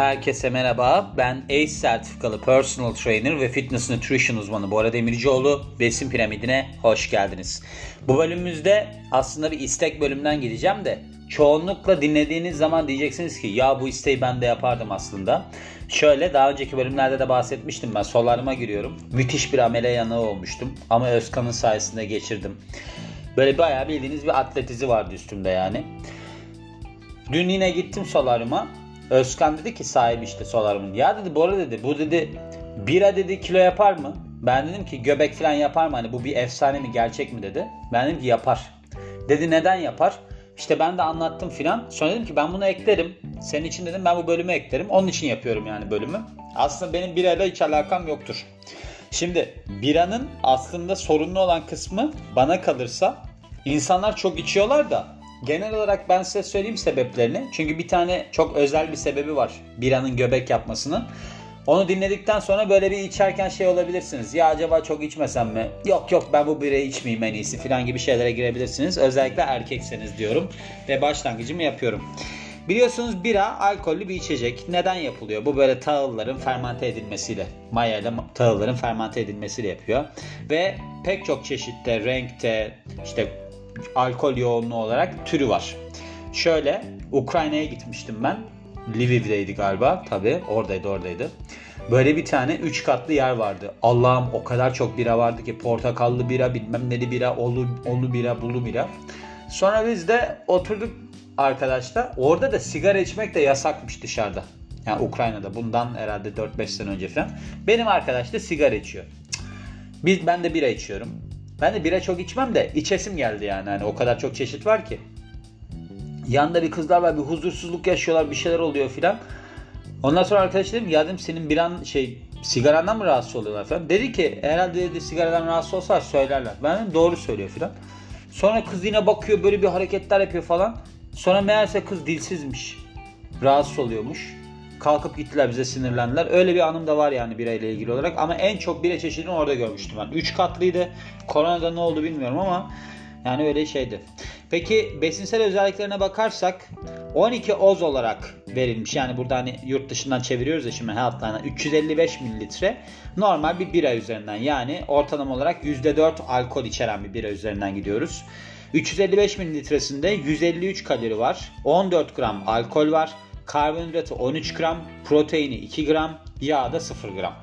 Herkese merhaba. Ben ACE sertifikalı personal trainer ve fitness nutrition uzmanı Bora Demircioğlu. Besin piramidine hoş geldiniz. Bu bölümümüzde aslında bir istek bölümünden gideceğim de çoğunlukla dinlediğiniz zaman diyeceksiniz ki ya bu isteği ben de yapardım aslında. Şöyle daha önceki bölümlerde de bahsetmiştim ben solaryuma giriyorum. Müthiş bir amele yanığı olmuştum ama Özkan'ın sayesinde geçirdim. Böyle bayağı bildiğiniz bir atletizi vardı üstümde yani. Dün yine gittim solaryuma. Özkan dedi ki sahibi işte solaryumun. Ya dedi Bora dedi bu dedi bira dedi kilo yapar mı? Ben dedim ki göbek falan yapar mı? Hani bu bir efsane mi gerçek mi dedi. Ben dedim ki yapar. Dedi neden yapar? İşte ben de anlattım filan. Sonra dedim ki ben bunu eklerim. Senin için dedim ben bu bölümü eklerim. Onun için yapıyorum yani bölümü. Aslında benim birayla hiç alakam yoktur. Şimdi biranın aslında sorunlu olan kısmı bana kalırsa insanlar çok içiyorlar da genel olarak ben size söyleyeyim sebeplerini. Çünkü bir tane çok özel bir sebebi var biranın göbek yapmasının. Onu dinledikten sonra böyle bir içerken şey olabilirsiniz. Ya acaba çok içmesem mi? Yok yok ben bu birayı içmeyeyim en iyisi falan gibi şeylere girebilirsiniz. Özellikle erkekseniz diyorum. Ve başlangıcımı yapıyorum. Biliyorsunuz bira alkollü bir içecek. Neden yapılıyor? Bu böyle tahılların fermente edilmesiyle, maya ile tahılların fermente edilmesiyle yapıyor. Ve pek çok çeşitte, renkte, işte alkol yoğunluğu olarak türü var. Şöyle Ukrayna'ya gitmiştim ben. Lviv'deydi galiba. Tabi oradaydı oradaydı. Böyle bir tane 3 katlı yer vardı. Allah'ım o kadar çok bira vardı ki portakallı bira, bilmem neli bira, olu, onu bira, bulu bira. Sonra biz de oturduk arkadaşlar. Orada da sigara içmek de yasakmış dışarıda. Yani Ukrayna'da bundan herhalde 4-5 sene önce falan. Benim arkadaş da sigara içiyor. Biz, ben de bira içiyorum. Ben de bira çok içmem de içesim geldi yani. Hani o kadar çok çeşit var ki. Yanında bir kızlar var bir huzursuzluk yaşıyorlar bir şeyler oluyor filan. Ondan sonra arkadaş dedim ya dedim senin biran şey sigarandan mı rahatsız oluyorlar falan. Dedi ki herhalde dedi sigaradan rahatsız olsa söylerler. Ben dedim doğru söylüyor filan. Sonra kız yine bakıyor böyle bir hareketler yapıyor falan. Sonra meğerse kız dilsizmiş. Rahatsız oluyormuş. Kalkıp gittiler bize sinirlendiler. Öyle bir anım da var yani birayla ilgili olarak. Ama en çok bira çeşidini orada görmüştüm ben. 3 katlıydı. Koronada ne oldu bilmiyorum ama yani öyle şeydi. Peki besinsel özelliklerine bakarsak 12 oz olarak verilmiş. Yani burada hani yurt dışından çeviriyoruz ya şimdi Healthline'a 355 mililitre normal bir bira üzerinden. Yani ortalama olarak %4 alkol içeren bir bira üzerinden gidiyoruz. 355 mililitresinde 153 kalori var. 14 gram alkol var. Karbonhidratı 13 gram, proteini 2 gram, yağ da 0 gram.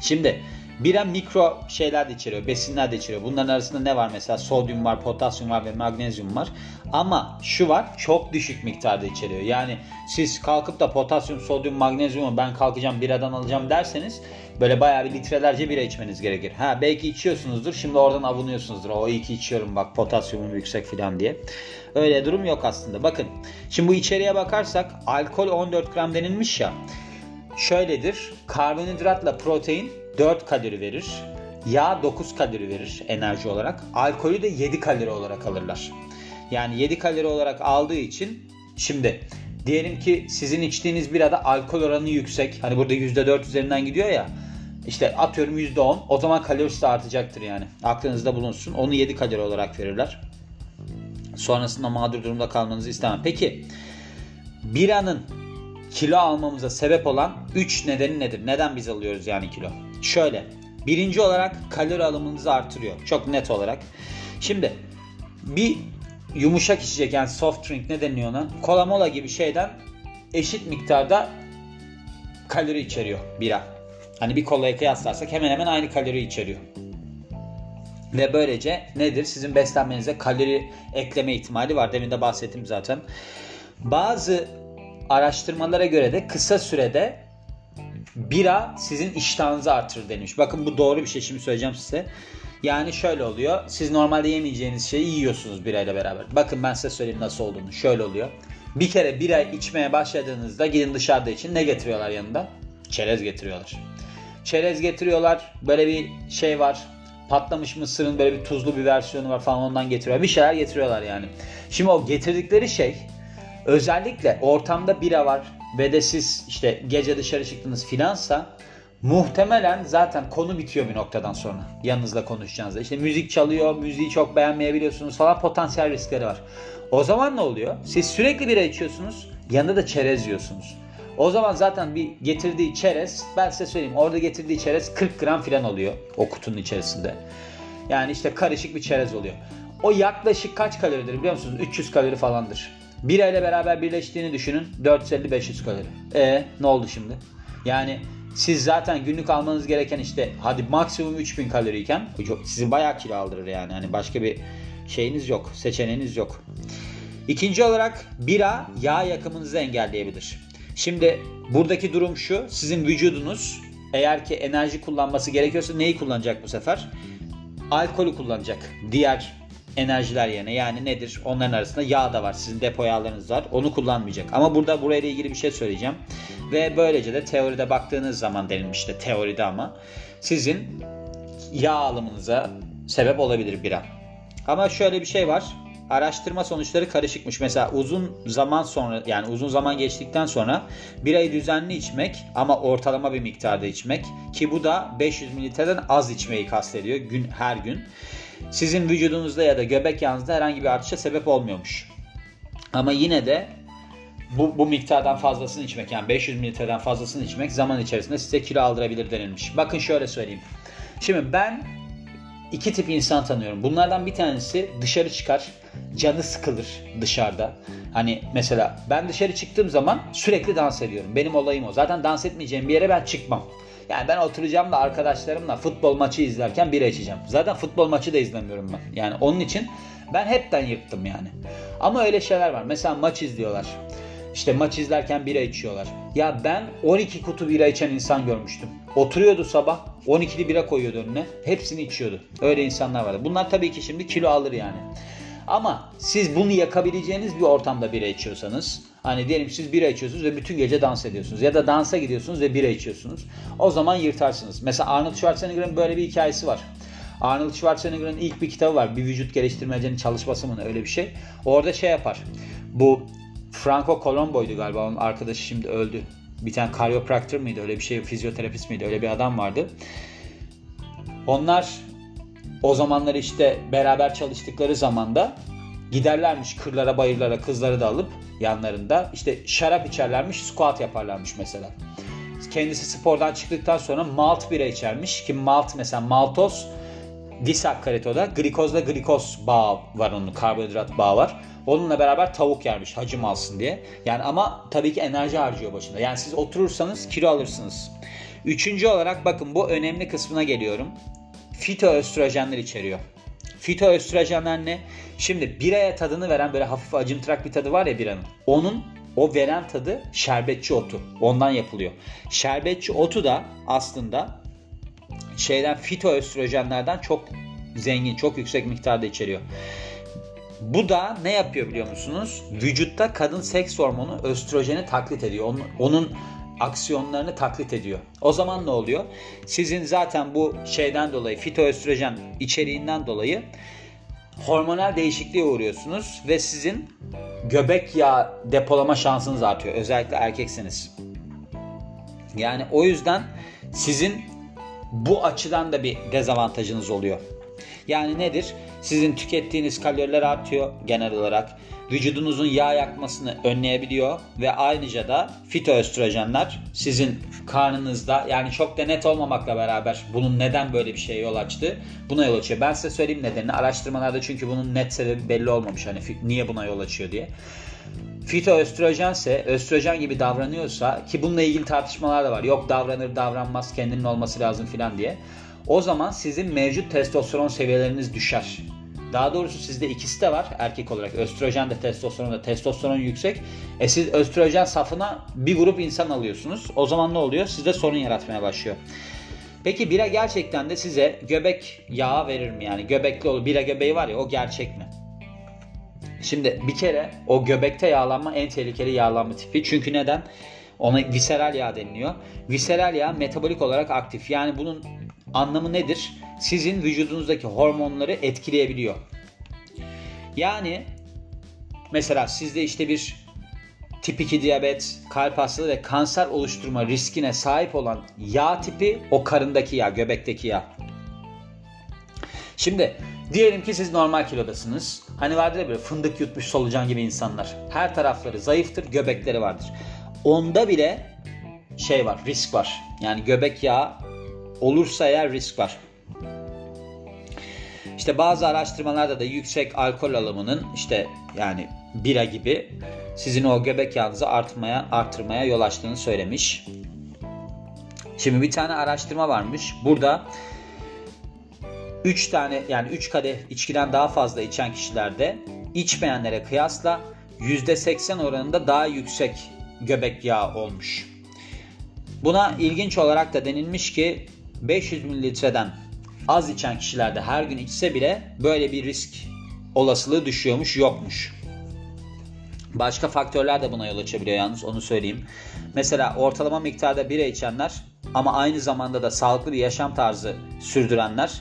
Şimdi bira mikro şeyler de içeriyor, besinler de içeriyor. Bunların arasında ne var mesela? Sodyum var, potasyum var ve magnezyum var. Ama şu var, çok düşük miktarda içeriyor. Yani siz kalkıp da potasyum, sodyum, magnezyumu ben kalkacağım biradan alacağım derseniz böyle bayağı bir litrelerce bira içmeniz gerekir. Ha belki içiyorsunuzdur. Şimdi oradan avunuyorsunuzdur. O iyi ki içiyorum bak potasyumum yüksek filan diye. Öyle durum yok aslında. Bakın şimdi bu içeriye bakarsak alkol 14 gram denilmiş ya. Şöyledir. Karbonhidratla protein 4 kalori verir. Yağ 9 kalori verir enerji olarak. Alkolü de 7 kalori olarak alırlar. Yani 7 kalori olarak aldığı için şimdi diyelim ki sizin içtiğiniz birada alkol oranı yüksek. Hani burada %4 üzerinden gidiyor ya. İşte atıyorum %10 o zaman kalorisi de artacaktır yani. Aklınızda bulunsun. Onu 7 kalori olarak verirler. Sonrasında mağdur durumda kalmanızı istemem. Peki biranın kilo almamıza sebep olan 3 nedeni nedir? Neden biz alıyoruz yani kilo? Şöyle. Birinci olarak kalori alımınızı artırıyor. Çok net olarak. Şimdi bir yumuşak içecek yani soft drink ne deniyor ona? Kola mola gibi şeyden eşit miktarda kalori içeriyor bira. Hani bir kolaya kıyaslarsak hemen hemen aynı kalori içeriyor. Ve böylece nedir? Sizin beslenmenize kalori ekleme ihtimali var. Demin de bahsettim zaten. Bazı araştırmalara göre de kısa sürede bira sizin iştahınızı artırır denilmiş. Bakın bu doğru bir şey şimdi söyleyeceğim size. Yani şöyle oluyor. Siz normalde yemeyeceğiniz şeyi yiyorsunuz birayla beraber. Bakın ben size söyleyeyim nasıl olduğunu. Şöyle oluyor. Bir kere bira içmeye başladığınızda gidin dışarıda için ne getiriyorlar yanında? Çerez getiriyorlar. Çerez getiriyorlar. Böyle bir şey var. Patlamış mısırın böyle bir tuzlu bir versiyonu var falan ondan getiriyorlar. Bir şeyler getiriyorlar yani. Şimdi o getirdikleri şey özellikle ortamda bira var ve de siz işte gece dışarı çıktınız filansa muhtemelen zaten konu bitiyor bir noktadan sonra yanınızda konuşacağınızda. İşte müzik çalıyor, müziği çok beğenmeyebiliyorsunuz falan potansiyel riskleri var. O zaman ne oluyor? Siz sürekli bira içiyorsunuz, yanında da çerez yiyorsunuz. O zaman zaten bir getirdiği çerez ben size söyleyeyim orada getirdiği çerez 40 gram falan oluyor o kutunun içerisinde. Yani işte karışık bir çerez oluyor. O yaklaşık kaç kaloridir biliyor musunuz? 300 kalori falandır. Bira ile beraber birleştiğini düşünün 450-500 kalori. E ne oldu şimdi? Yani siz zaten günlük almanız gereken işte hadi maksimum 3000 kaloriyken sizi bayağı kilo aldırır yani. Hani başka bir şeyiniz yok, seçeneğiniz yok. İkinci olarak bira yağ yakımınızı engelleyebilir. Şimdi buradaki durum şu. Sizin vücudunuz eğer ki enerji kullanması gerekiyorsa neyi kullanacak bu sefer? Alkolü kullanacak. Diğer enerjiler yerine. Yani nedir? Onların arasında yağ da var. Sizin depo yağlarınız var. Onu kullanmayacak. Ama burada burayla ilgili bir şey söyleyeceğim. Ve böylece de teoride baktığınız zaman denilmişti teoride ama sizin yağ alımınıza sebep olabilir bira. Ama şöyle bir şey var. Araştırma sonuçları karışıkmış. Mesela uzun zaman sonra yani uzun zaman geçtikten sonra birayı düzenli içmek ama ortalama bir miktarda içmek ki bu da 500 mililitreden az içmeyi kastediyor gün her gün. Sizin vücudunuzda ya da göbek yağınızda herhangi bir artışa sebep olmuyormuş. Ama yine de bu, bu miktardan fazlasını içmek yani 500 mililitreden fazlasını içmek zaman içerisinde size kilo aldırabilir denilmiş. Bakın şöyle söyleyeyim. Şimdi ben iki tip insan tanıyorum. Bunlardan bir tanesi dışarı çıkar, canı sıkılır dışarıda. Hani mesela ben dışarı çıktığım zaman sürekli dans ediyorum. Benim olayım o. Zaten dans etmeyeceğim bir yere ben çıkmam. Yani ben oturacağım da arkadaşlarımla futbol maçı izlerken bira içeceğim. Zaten futbol maçı da izlemiyorum ben. Yani onun için ben hepten yırttım yani. Ama öyle şeyler var. Mesela maç izliyorlar. İşte maç izlerken bira içiyorlar. Ya ben 12 kutu bira içen insan görmüştüm. Oturuyordu sabah 12'li bira koyuyordu önüne. Hepsini içiyordu. Öyle insanlar vardı. Bunlar tabii ki şimdi kilo alır yani. Ama siz bunu yakabileceğiniz bir ortamda bira içiyorsanız hani diyelim siz bira içiyorsunuz ve bütün gece dans ediyorsunuz ya da dansa gidiyorsunuz ve bira içiyorsunuz. O zaman yırtarsınız. Mesela Arnold Schwarzenegger'ın böyle bir hikayesi var. Arnold Schwarzenegger'ın ilk bir kitabı var. Bir vücut geliştirmecenin çalışması mı öyle bir şey. Orada şey yapar. Bu Franco Colombo'ydu galiba onun arkadaşı şimdi öldü. Bir tane karyopraktör mıydı öyle bir şey fizyoterapist miydi öyle bir adam vardı. Onlar o zamanlar işte beraber çalıştıkları zamanda giderlermiş kırlara bayırlara kızları da alıp yanlarında işte şarap içerlermiş squat yaparlarmış mesela. Kendisi spordan çıktıktan sonra malt bira içermiş ki malt mesela maltoz disakkaritoda glikozla glikoz bağı var onun karbonhidrat bağı var. Onunla beraber tavuk yermiş hacim alsın diye. Yani ama tabii ki enerji harcıyor başında. Yani siz oturursanız kilo alırsınız. Üçüncü olarak bakın bu önemli kısmına geliyorum. Fitoöstrojenler içeriyor. Fitoöstrojenler ne? Şimdi biraya tadını veren böyle hafif acımtırak bir tadı var ya biranın. Onun o veren tadı şerbetçi otu. Ondan yapılıyor. Şerbetçi otu da aslında şeyden fitoöstrojenlerden çok zengin, çok yüksek miktarda içeriyor. Bu da ne yapıyor biliyor musunuz? Vücutta kadın seks hormonu östrojeni taklit ediyor. Onun, onun aksiyonlarını taklit ediyor. O zaman ne oluyor? Sizin zaten bu şeyden dolayı fitoöstrojen içeriğinden dolayı hormonal değişikliğe uğruyorsunuz ve sizin göbek yağı depolama şansınız artıyor. Özellikle erkekseniz. Yani o yüzden sizin bu açıdan da bir dezavantajınız oluyor. Yani nedir? Sizin tükettiğiniz kaloriler artıyor genel olarak. Vücudunuzun yağ yakmasını önleyebiliyor ve ayrıca da fitoöstrojenler sizin karnınızda yani çok da net olmamakla beraber bunun neden böyle bir şeye yol açtı buna yol açıyor. Ben size söyleyeyim nedenini. Araştırmalarda çünkü bunun net sebebi belli olmamış hani niye buna yol açıyor diye. Fitoöstrojense östrojen gibi davranıyorsa ki bununla ilgili tartışmalar da var. Yok davranır davranmaz kendinin olması lazım filan diye. O zaman sizin mevcut testosteron seviyeleriniz düşer. Daha doğrusu sizde ikisi de var erkek olarak. Östrojen de testosteron da testosteron yüksek. E siz östrojen safına bir grup insan alıyorsunuz. O zaman ne oluyor? Sizde sorun yaratmaya başlıyor. Peki bira gerçekten de size göbek yağı verir mi? Yani göbekli olur. Bira göbeği var ya o gerçek mi? Şimdi bir kere o göbekte yağlanma en tehlikeli yağlanma tipi. Çünkü neden? Ona viseral yağ deniliyor. Viseral yağ metabolik olarak aktif. Yani bunun anlamı nedir? Sizin vücudunuzdaki hormonları etkileyebiliyor. Yani mesela sizde işte bir tip 2 diyabet, kalp hastalığı ve kanser oluşturma riskine sahip olan yağ tipi o karındaki yağ, göbekteki yağ. Şimdi diyelim ki siz normal kilodasınız. Hani vardır ya böyle fındık yutmuş solucan gibi insanlar. Her tarafları zayıftır, göbekleri vardır. onda bile şey var, risk var. Yani göbek yağı olursa eğer risk var. İşte bazı araştırmalarda da yüksek alkol alımının işte yani bira gibi sizin o göbek yağınızı artmaya artırmaya yol açtığını söylemiş. Şimdi bir tane araştırma varmış. Burada 3 tane yani 3 kadeh içkiden daha fazla içen kişilerde içmeyenlere kıyasla %80 oranında daha yüksek göbek yağı olmuş. Buna ilginç olarak da denilmiş ki 500 mililitreden az içen kişilerde her gün içse bile böyle bir risk olasılığı düşüyormuş yokmuş. Başka faktörler de buna yol açabiliyor yalnız onu söyleyeyim. Mesela ortalama miktarda bira içenler ama aynı zamanda da sağlıklı bir yaşam tarzı sürdürenler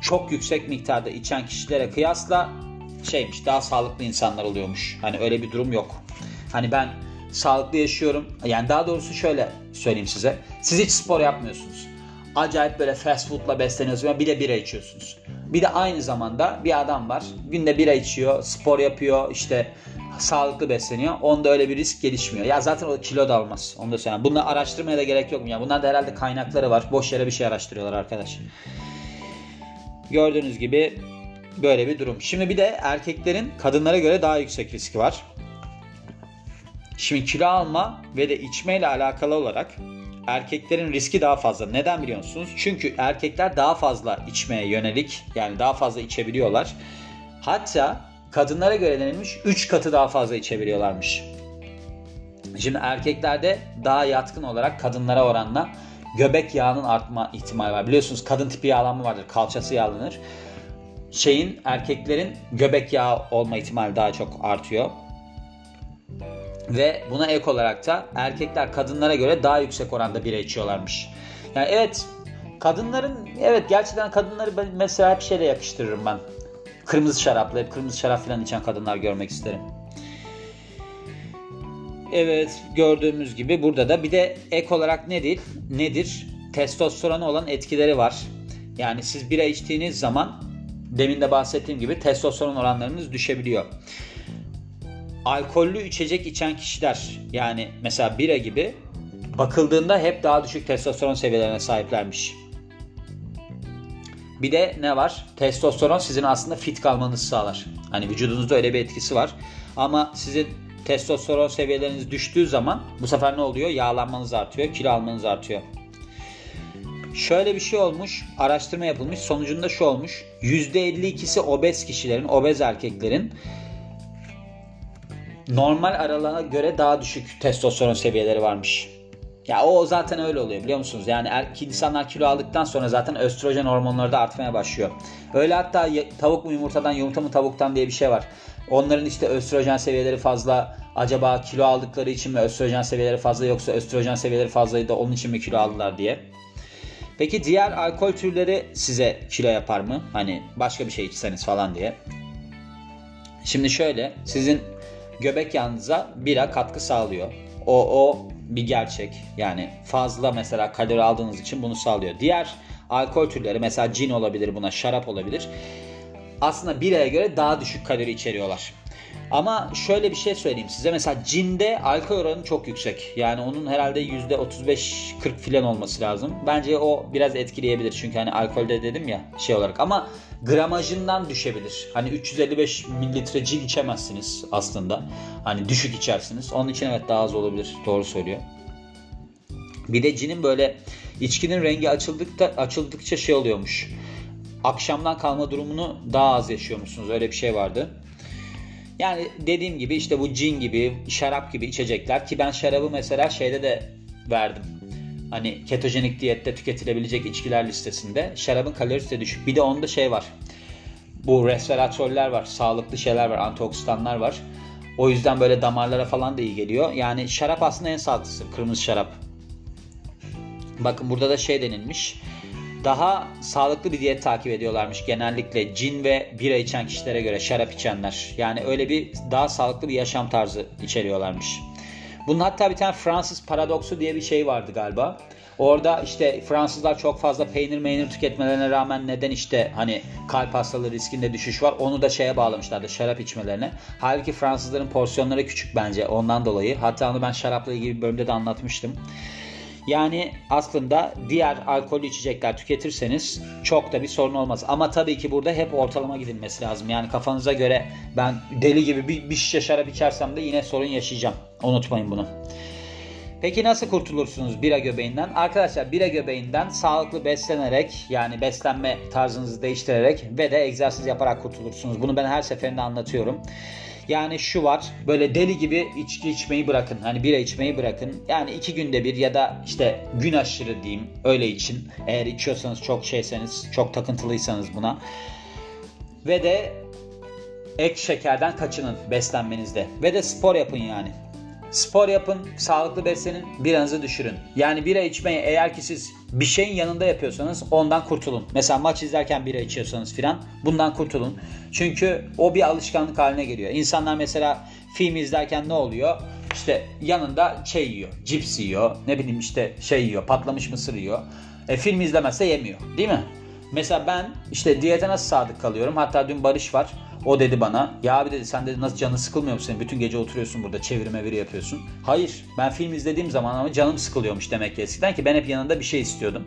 çok yüksek miktarda içen kişilere kıyasla şeymiş daha sağlıklı insanlar oluyormuş. Hani öyle bir durum yok. Hani ben sağlıklı yaşıyorum. Yani daha doğrusu şöyle söyleyeyim size. Siz hiç spor yapmıyorsunuz. Acayip böyle fast foodla besleniyorsunuz. Bir de bira içiyorsunuz. Bir de aynı zamanda bir adam var. Günde bira içiyor, spor yapıyor, işte sağlıklı besleniyor. Onda öyle bir risk gelişmiyor. Ya zaten o kilo da almaz. Onu da söyleyeyim. Bunları araştırmaya da gerek yok mu ya? Bunlar da herhalde kaynakları var. Boş yere bir şey araştırıyorlar arkadaş. Gördüğünüz gibi böyle bir durum. Şimdi bir de erkeklerin kadınlara göre daha yüksek riski var. Şimdi kilo alma ve de içmeyle alakalı olarak erkeklerin riski daha fazla. Neden biliyor musunuz? Çünkü erkekler daha fazla içmeye yönelik yani daha fazla içebiliyorlar. Hatta kadınlara göre denilmiş 3 katı daha fazla içebiliyorlarmış. Şimdi erkeklerde daha yatkın olarak kadınlara oranla göbek yağının artma ihtimali var. Biliyorsunuz kadın tipi yağlanma vardır. Kalçası yağlanır. Şeyin erkeklerin göbek yağı olma ihtimali daha çok artıyor. Ve buna ek olarak da erkekler kadınlara göre daha yüksek oranda bira içiyorlarmış. Yani evet kadınların evet gerçekten kadınları ben mesela hep şeyle yakıştırırım ben. Kırmızı şaraplı hep kırmızı şarap falan içen kadınlar görmek isterim. Evet gördüğümüz gibi burada da bir de ek olarak nedir? Nedir? Testosterona olan etkileri var. Yani siz bira içtiğiniz zaman demin de bahsettiğim gibi testosteron oranlarınız düşebiliyor. Alkollü içecek içen kişiler yani mesela bira gibi bakıldığında hep daha düşük testosteron seviyelerine sahiplermiş. Bir de ne var? Testosteron sizin aslında fit kalmanızı sağlar. Hani vücudunuzda öyle bir etkisi var. Ama sizin testosteron seviyeleriniz düştüğü zaman bu sefer ne oluyor? Yağlanmanız artıyor, kilo almanız artıyor. Şöyle bir şey olmuş, araştırma yapılmış. Sonucunda şu olmuş. %52'si obez kişilerin, obez erkeklerin normal aralığına göre daha düşük testosteron seviyeleri varmış. Ya o zaten öyle oluyor biliyor musunuz? Yani er, insanlar kilo aldıktan sonra zaten östrojen hormonları da artmaya başlıyor. Öyle hatta tavuk mu yumurtadan yumurta mı tavuktan diye bir şey var. Onların işte östrojen seviyeleri fazla. Acaba kilo aldıkları için mi östrojen seviyeleri fazla yoksa östrojen seviyeleri fazlaydı onun için mi kilo aldılar diye. Peki diğer alkol türleri size kilo yapar mı? Hani başka bir şey içseniz falan diye. Şimdi şöyle sizin göbek yağınıza bira katkı sağlıyor. O, o bir gerçek. Yani fazla mesela kalori aldığınız için bunu sağlıyor. Diğer alkol türleri mesela cin olabilir buna, şarap olabilir. Aslında biraya göre daha düşük kalori içeriyorlar. Ama şöyle bir şey söyleyeyim size. Mesela cinde alkol oranı çok yüksek. Yani onun herhalde %35-40 filan olması lazım. Bence o biraz etkileyebilir. Çünkü hani alkolde dedim ya şey olarak. Ama gramajından düşebilir. Hani 355 mililitre cin içemezsiniz aslında. Hani düşük içersiniz. Onun için evet daha az olabilir. Doğru söylüyor. Bir de cinin böyle içkinin rengi açıldıkça, açıldıkça şey oluyormuş. Akşamdan kalma durumunu daha az yaşıyormuşsunuz. Öyle bir şey vardı. Yani dediğim gibi işte bu cin gibi, şarap gibi içecekler ki ben şarabı mesela şeyde de verdim. Hani ketojenik diyette tüketilebilecek içkiler listesinde şarabın kalorisi de düşük. Bir de onda şey var. Bu resveratroller var, sağlıklı şeyler var, antioksidanlar var. O yüzden böyle damarlara falan da iyi geliyor. Yani şarap aslında en sağlıklısı, kırmızı şarap. Bakın burada da şey denilmiş daha sağlıklı bir diyet takip ediyorlarmış genellikle cin ve bira içen kişilere göre şarap içenler. Yani öyle bir daha sağlıklı bir yaşam tarzı içeriyorlarmış. Bunun hatta bir tane Fransız paradoksu diye bir şey vardı galiba. Orada işte Fransızlar çok fazla peynir meynir tüketmelerine rağmen neden işte hani kalp hastalığı riskinde düşüş var onu da şeye bağlamışlardı şarap içmelerine. Halbuki Fransızların porsiyonları küçük bence ondan dolayı. Hatta onu ben şarapla ilgili bir bölümde de anlatmıştım. Yani aslında diğer alkollü içecekler tüketirseniz çok da bir sorun olmaz. Ama tabii ki burada hep ortalama gidilmesi lazım. Yani kafanıza göre ben deli gibi bir, bir şişe şarap içersem de yine sorun yaşayacağım. Unutmayın bunu. Peki nasıl kurtulursunuz bira göbeğinden? Arkadaşlar bira göbeğinden sağlıklı beslenerek yani beslenme tarzınızı değiştirerek ve de egzersiz yaparak kurtulursunuz. Bunu ben her seferinde anlatıyorum. Yani şu var böyle deli gibi içki içmeyi bırakın. Hani bira içmeyi bırakın. Yani iki günde bir ya da işte gün aşırı diyeyim öyle için. Eğer içiyorsanız çok şeyseniz çok takıntılıysanız buna. Ve de ek şekerden kaçının beslenmenizde. Ve de spor yapın yani. Spor yapın, sağlıklı beslenin, biranızı düşürün. Yani bira içmeyi eğer ki siz bir şeyin yanında yapıyorsanız ondan kurtulun. Mesela maç izlerken bira içiyorsanız filan bundan kurtulun. Çünkü o bir alışkanlık haline geliyor. İnsanlar mesela film izlerken ne oluyor? İşte yanında şey yiyor, cips yiyor, ne bileyim işte şey yiyor, patlamış mısır yiyor. E, film izlemezse yemiyor değil mi? Mesela ben işte diyete nasıl sadık kalıyorum? Hatta dün Barış var. O dedi bana ya abi dedi sen dedi nasıl canın sıkılmıyor mu senin? Bütün gece oturuyorsun burada çevirme veri yapıyorsun. Hayır ben film izlediğim zaman ama canım sıkılıyormuş demek ki eskiden ki ben hep yanında bir şey istiyordum.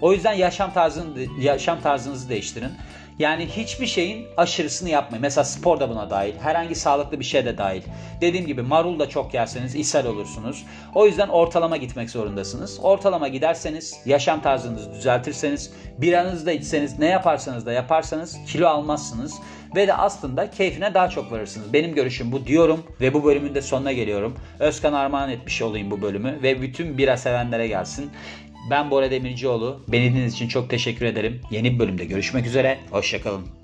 O yüzden yaşam tarzını yaşam tarzınızı değiştirin. Yani hiçbir şeyin aşırısını yapmayın. Mesela spor da buna dahil. Herhangi sağlıklı bir şey de dahil. Dediğim gibi marul da çok yerseniz ishal olursunuz. O yüzden ortalama gitmek zorundasınız. Ortalama giderseniz, yaşam tarzınızı düzeltirseniz, biranızı da içseniz, ne yaparsanız da yaparsanız kilo almazsınız. Ve de aslında keyfine daha çok varırsınız. Benim görüşüm bu diyorum ve bu bölümün de sonuna geliyorum. Özkan armağan etmiş olayım bu bölümü ve bütün bira sevenlere gelsin. Ben Bora Demircioğlu. Beni dinlediğiniz için çok teşekkür ederim. Yeni bir bölümde görüşmek üzere. Hoşçakalın.